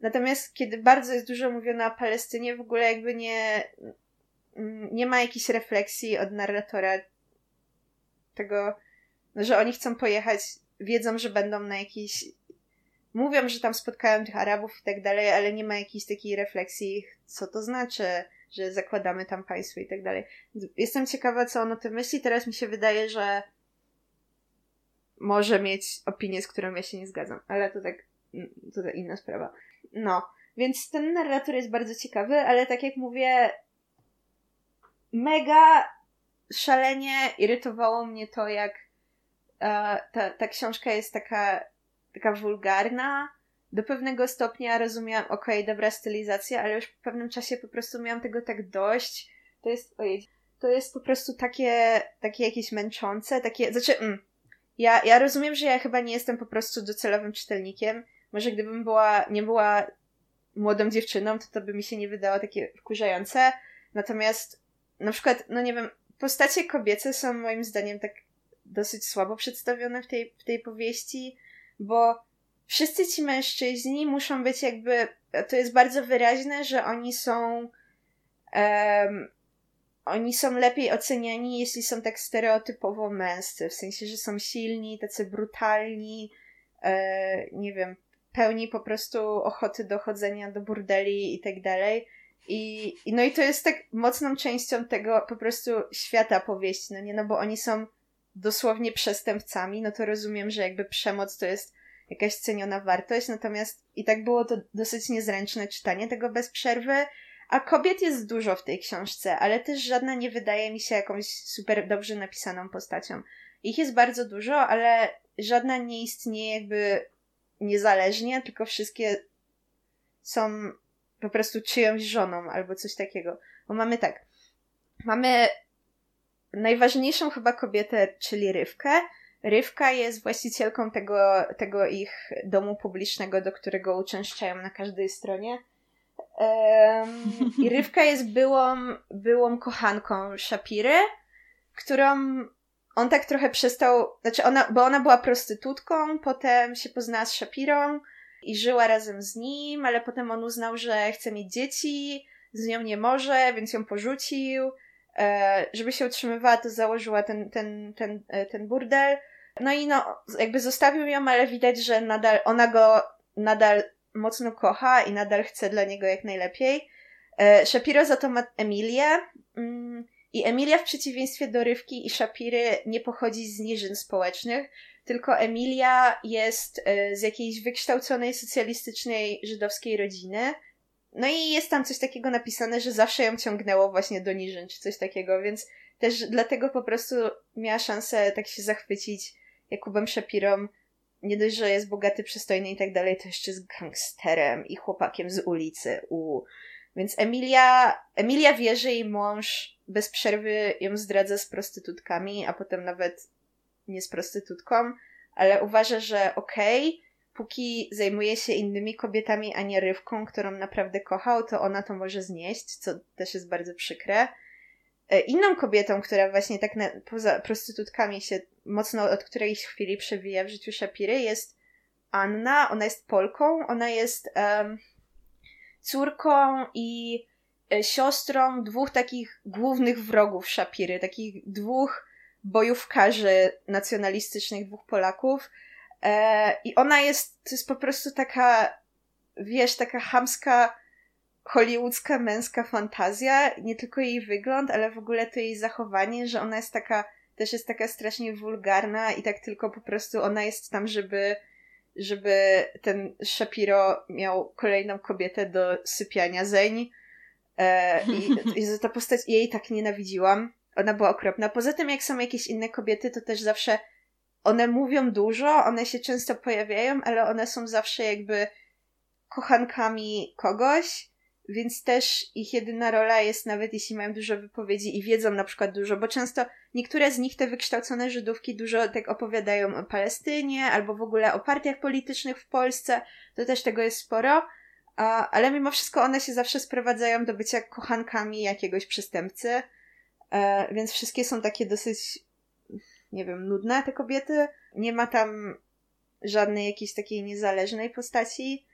natomiast kiedy bardzo jest dużo mówione o Palestynie, w ogóle jakby nie, nie ma jakiejś refleksji od narratora tego, że oni chcą pojechać, wiedzą, że będą na jakiejś. Mówią, że tam spotkają tych Arabów i tak dalej, ale nie ma jakiejś takiej refleksji, co to znaczy, że zakładamy tam państwo i tak dalej. Jestem ciekawa, co on o tym myśli. Teraz mi się wydaje, że może mieć opinię, z którą ja się nie zgadzam, ale to tak, to tak inna sprawa. No, więc ten narrator jest bardzo ciekawy, ale tak jak mówię, mega szalenie irytowało mnie to, jak ta, ta książka jest taka, taka wulgarna. Do pewnego stopnia rozumiałam, okej, okay, dobra stylizacja, ale już w pewnym czasie po prostu miałam tego tak dość. To jest, ojej, to jest po prostu takie, takie jakieś męczące, takie, znaczy, mm, ja, ja rozumiem, że ja chyba nie jestem po prostu docelowym czytelnikiem. Może gdybym była, nie była młodą dziewczyną, to to by mi się nie wydało takie wkurzające. Natomiast na przykład, no nie wiem, postacie kobiece są moim zdaniem tak dosyć słabo przedstawione w tej, w tej powieści, bo wszyscy ci mężczyźni muszą być jakby. To jest bardzo wyraźne, że oni są. Um, oni są lepiej oceniani, jeśli są tak stereotypowo męscy, w sensie, że są silni, tacy brutalni, e, nie wiem, pełni po prostu ochoty do chodzenia do burdeli i tak dalej. I, no i to jest tak mocną częścią tego po prostu świata powieści, no nie, no bo oni są dosłownie przestępcami, no to rozumiem, że jakby przemoc to jest jakaś ceniona wartość, natomiast i tak było to dosyć niezręczne czytanie tego bez przerwy, a kobiet jest dużo w tej książce, ale też żadna nie wydaje mi się jakąś super dobrze napisaną postacią. Ich jest bardzo dużo, ale żadna nie istnieje jakby niezależnie, tylko wszystkie są po prostu czyjąś żoną albo coś takiego. Bo mamy tak, mamy najważniejszą chyba kobietę, czyli Rywkę. Rywka jest właścicielką tego, tego ich domu publicznego, do którego uczęszczają na każdej stronie. Um, I Rywka jest byłą, byłą kochanką Shapiry, którą on tak trochę przestał, znaczy ona, bo ona była prostytutką, potem się poznała z Shapirą i żyła razem z nim, ale potem on uznał, że chce mieć dzieci, z nią nie może, więc ją porzucił. E, żeby się utrzymywała, to założyła ten, ten, ten, e, ten burdel. No i no, jakby zostawił ją, ale widać, że nadal, ona go nadal mocno kocha i nadal chce dla niego jak najlepiej. E, Shapiro za to ma Emilię. Mm, I Emilia w przeciwieństwie do Rywki i Shapiry nie pochodzi z niżyn społecznych, tylko Emilia jest z jakiejś wykształconej socjalistycznej żydowskiej rodziny no i jest tam coś takiego napisane, że zawsze ją ciągnęło właśnie do niżyn, czy coś takiego, więc też dlatego po prostu miała szansę tak się zachwycić Jakubem Szepirą. Nie dość, że jest bogaty, przystojny i tak dalej, to jeszcze jest gangsterem i chłopakiem z ulicy. U. Więc Emilia, Emilia wie, że jej mąż bez przerwy ją zdradza z prostytutkami, a potem nawet nie z prostytutką, ale uważa, że okej, okay, póki zajmuje się innymi kobietami, a nie rywką, którą naprawdę kochał, to ona to może znieść, co też jest bardzo przykre. E, inną kobietą, która właśnie tak na, poza prostytutkami się mocno od którejś chwili przewija w życiu Shapiry jest Anna. Ona jest Polką, ona jest um, córką i siostrą dwóch takich głównych wrogów Shapiry, takich dwóch bojówkarzy nacjonalistycznych, dwóch Polaków, E, I ona jest, to jest po prostu taka, wiesz, taka chamska, hollywoodzka męska fantazja. Nie tylko jej wygląd, ale w ogóle to jej zachowanie, że ona jest taka też jest taka strasznie wulgarna i tak tylko po prostu ona jest tam, żeby żeby ten Shapiro miał kolejną kobietę do sypiania zeń. E, I, i ta postać, jej tak nienawidziłam. Ona była okropna. Poza tym, jak są jakieś inne kobiety, to też zawsze one mówią dużo, one się często pojawiają, ale one są zawsze jakby kochankami kogoś, więc też ich jedyna rola jest, nawet jeśli mają dużo wypowiedzi i wiedzą na przykład dużo, bo często niektóre z nich, te wykształcone Żydówki, dużo tak opowiadają o Palestynie albo w ogóle o partiach politycznych w Polsce, to też tego jest sporo, a, ale mimo wszystko one się zawsze sprowadzają do bycia kochankami jakiegoś przestępcy, e, więc wszystkie są takie dosyć, nie wiem, nudne te kobiety. Nie ma tam żadnej jakiejś takiej niezależnej postaci.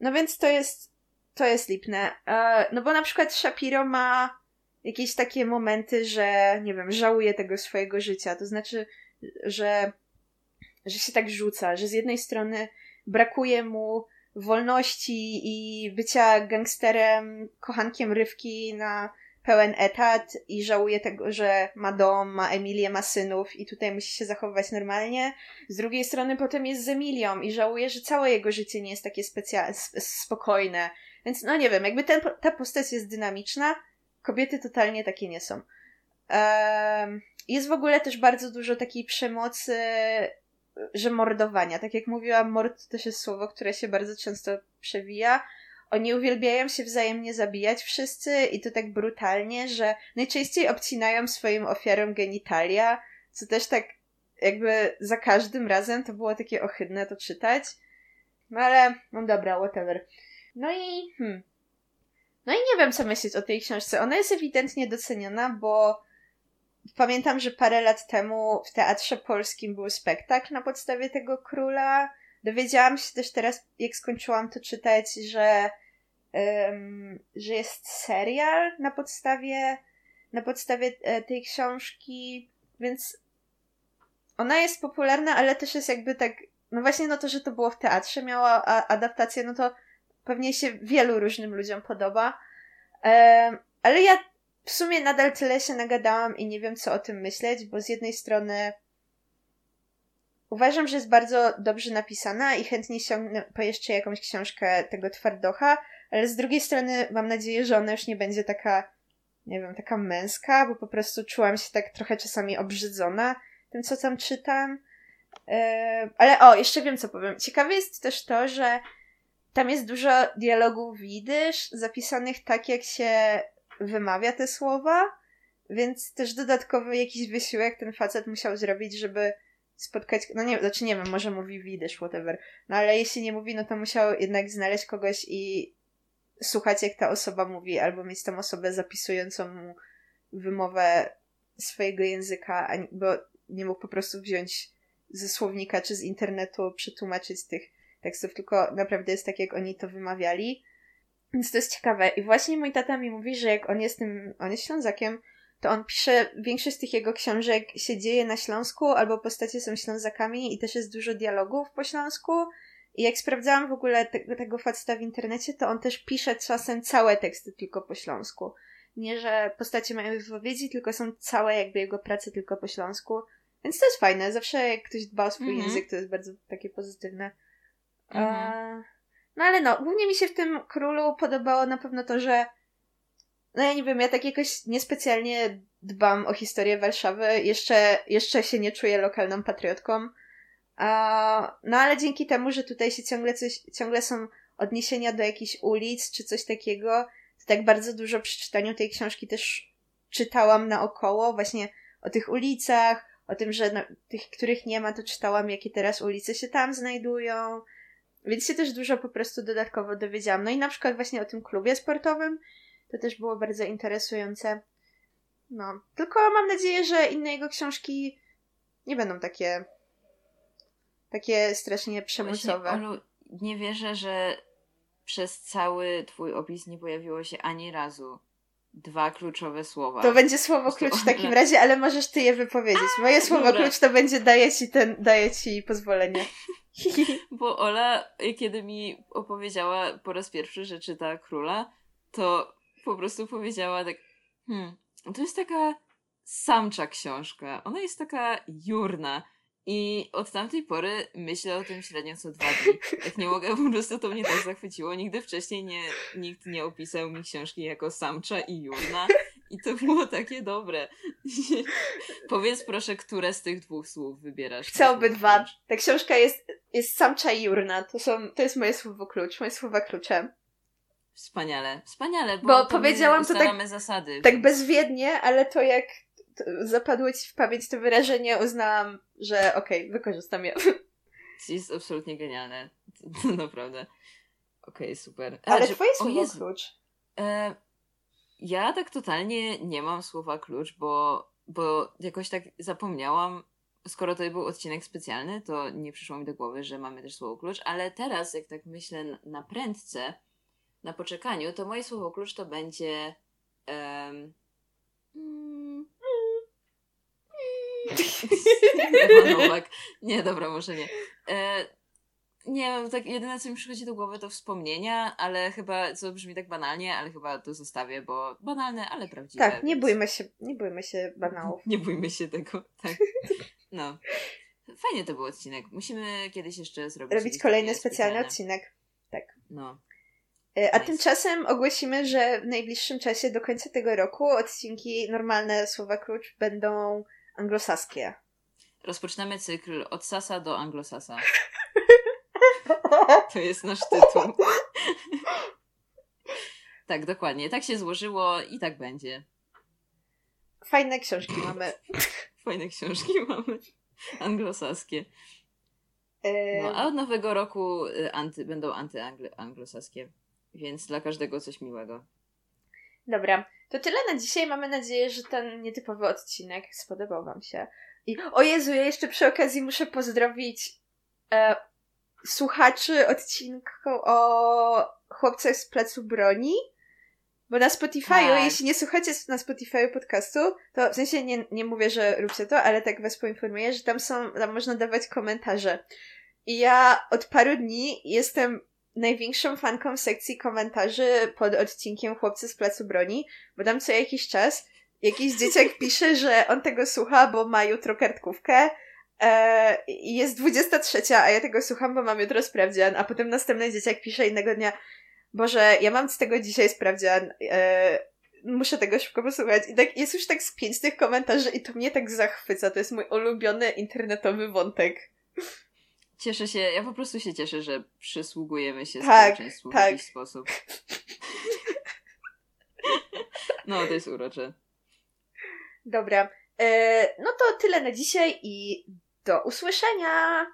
No więc to jest, to jest lipne. E, no bo na przykład Shapiro ma jakieś takie momenty, że nie wiem, żałuje tego swojego życia. To znaczy, że, że się tak rzuca, że z jednej strony brakuje mu wolności i bycia gangsterem, kochankiem rywki na pełen etat i żałuje tego, że ma dom, ma Emilię, ma synów i tutaj musi się zachowywać normalnie. Z drugiej strony potem jest z Emilią i żałuje, że całe jego życie nie jest takie specjalne, spokojne. Więc no nie wiem, jakby ten, ta postać jest dynamiczna, kobiety totalnie takie nie są. Jest w ogóle też bardzo dużo takiej przemocy że mordowania. Tak jak mówiłam, mord to też jest słowo, które się bardzo często przewija. Oni uwielbiają się wzajemnie zabijać wszyscy i to tak brutalnie, że najczęściej obcinają swoim ofiarom genitalia, co też tak jakby za każdym razem to było takie ohydne to czytać. No ale, no dobra, whatever. No i, hmm. No i nie wiem, co myśleć o tej książce. Ona jest ewidentnie doceniona, bo Pamiętam, że parę lat temu w Teatrze Polskim był spektakl na podstawie tego króla. Dowiedziałam się też teraz, jak skończyłam to czytać, że, um, że jest serial na podstawie, na podstawie e, tej książki, więc ona jest popularna, ale też jest jakby tak, no właśnie no to, że to było w teatrze, miała adaptację, no to pewnie się wielu różnym ludziom podoba. Um, ale ja w sumie nadal tyle się nagadałam i nie wiem, co o tym myśleć, bo z jednej strony uważam, że jest bardzo dobrze napisana i chętnie sięgnę po jeszcze jakąś książkę tego twardocha, ale z drugiej strony mam nadzieję, że ona już nie będzie taka, nie wiem, taka męska, bo po prostu czułam się tak trochę czasami obrzydzona tym, co tam czytam. Yy, ale o, jeszcze wiem, co powiem. Ciekawe jest też to, że tam jest dużo dialogów widysz, zapisanych tak, jak się wymawia te słowa, więc też dodatkowy jakiś wysiłek ten facet musiał zrobić, żeby spotkać, no nie, znaczy nie wiem, może mówi widysz, whatever, no ale jeśli nie mówi, no to musiał jednak znaleźć kogoś i słuchać jak ta osoba mówi, albo mieć tą osobę zapisującą mu wymowę swojego języka, bo nie mógł po prostu wziąć ze słownika czy z internetu przetłumaczyć tych tekstów, tylko naprawdę jest tak, jak oni to wymawiali. Więc to jest ciekawe. I właśnie mój tata mi mówi, że jak on jest tym, on jest Ślązakiem, to on pisze, większość z tych jego książek się dzieje na Śląsku, albo postacie są Ślązakami i też jest dużo dialogów po Śląsku. I jak sprawdzałam w ogóle te, tego faceta w internecie, to on też pisze czasem całe teksty tylko po śląsku. Nie, że postacie mają wypowiedzi, tylko są całe jakby jego prace tylko po śląsku. Więc to jest fajne. Zawsze jak ktoś dba o swój mm -hmm. język, to jest bardzo takie pozytywne. Mm -hmm. No ale no, głównie mi się w tym królu podobało na pewno to, że no ja nie wiem, ja tak jakoś niespecjalnie dbam o historię Warszawy. Jeszcze, jeszcze się nie czuję lokalną patriotką. A, no ale dzięki temu, że tutaj się ciągle coś, ciągle są odniesienia do jakichś ulic czy coś takiego, to tak bardzo dużo przy czytaniu tej książki też czytałam naokoło, właśnie o tych ulicach, o tym, że no, tych, których nie ma, to czytałam, jakie teraz ulice się tam znajdują, więc się też dużo po prostu dodatkowo dowiedziałam. No i na przykład właśnie o tym klubie sportowym. To też było bardzo interesujące. No, tylko mam nadzieję, że inne jego książki nie będą takie takie strasznie przemocowe. Właśnie, Olu, nie wierzę, że przez cały twój opis nie pojawiło się ani razu dwa kluczowe słowa. To będzie słowo klucz w takim razie, ale możesz ty je wypowiedzieć. Moje słowo klucz to będzie daje ci ten, daje ci pozwolenie. Bo Ola, kiedy mi opowiedziała po raz pierwszy, że czyta Króla, to po prostu powiedziała tak, hmm, to jest taka samcza książka. Ona jest taka jurna. I od tamtej pory myślę o tym średnio co dwa dni. Jak nie mogę, po prostu to mnie tak zachwyciło. Nigdy wcześniej nie, nikt nie opisał mi książki jako samcza i jurna. I to było takie dobre. Powiedz proszę, które z tych dwóch słów wybierasz. Chcę obydwa. Ta książka jest, jest samcza i jurna. To, są, to jest moje słowo klucz, moje słowa klucze. Wspaniale, wspaniale, bo, bo powiedziałam to tak, zasady. Tak bezwiednie, ale to jak zapadło ci w pamięć to wyrażenie, uznałam, że okej, okay, wykorzystam je. Jest absolutnie genialne. Naprawdę. Okej, okay, super. A, ale twoje słowo jest, klucz. E, ja tak totalnie nie mam słowa klucz, bo, bo jakoś tak zapomniałam, skoro to był odcinek specjalny, to nie przyszło mi do głowy, że mamy też słowo klucz, ale teraz, jak tak myślę na prędce, na poczekaniu, to moje słowo klucz to będzie. Um, Nowak. Nie, dobra, może nie. E, nie wiem, tak jedyne co mi przychodzi do głowy to wspomnienia, ale chyba, co brzmi tak banalnie, ale chyba to zostawię, bo banalne, ale prawdziwe. Tak, nie więc... bójmy się, nie bójmy się banałów. Nie bójmy się tego, tak. No. Fajnie to był odcinek. Musimy kiedyś jeszcze zrobić. Robić kolejny specjalny odcinek. Tak. No. E, a nice. tymczasem ogłosimy, że w najbliższym czasie do końca tego roku odcinki normalne słowa klucz będą anglosaskie. Rozpoczynamy cykl od sasa do anglosasa. To jest nasz tytuł. tak, dokładnie. Tak się złożyło i tak będzie. Fajne książki mamy. Fajne książki mamy. Anglosaskie. No, a od nowego roku y, anty, będą antyanglosaskie. Więc dla każdego coś miłego. Dobra, to tyle na dzisiaj. Mamy nadzieję, że ten nietypowy odcinek spodobał Wam się. I o Jezu, ja jeszcze przy okazji muszę pozdrowić e, słuchaczy odcinku o chłopcach z placu broni. Bo na Spotify'u, tak. jeśli nie słuchacie na Spotify'u podcastu, to w sensie nie, nie mówię, że róbcie to, ale tak was poinformuję, że tam są, tam można dawać komentarze. I ja od paru dni jestem największą fanką sekcji komentarzy pod odcinkiem Chłopcy z Placu Broni, bo tam co jakiś czas jakiś dzieciak pisze, że on tego słucha, bo ma jutro kartkówkę e, i jest 23, a ja tego słucham, bo mam jutro sprawdzian, a potem następny dzieciak pisze innego dnia Boże, ja mam z tego dzisiaj sprawdzian, e, muszę tego szybko posłuchać. I tak jest już tak z pięć tych komentarzy i to mnie tak zachwyca. To jest mój ulubiony internetowy wątek. Cieszę się, ja po prostu się cieszę, że przysługujemy się tak, społeczeństwu tak. w jakiś sposób. no, to jest urocze. Dobra. E, no to tyle na dzisiaj i do usłyszenia!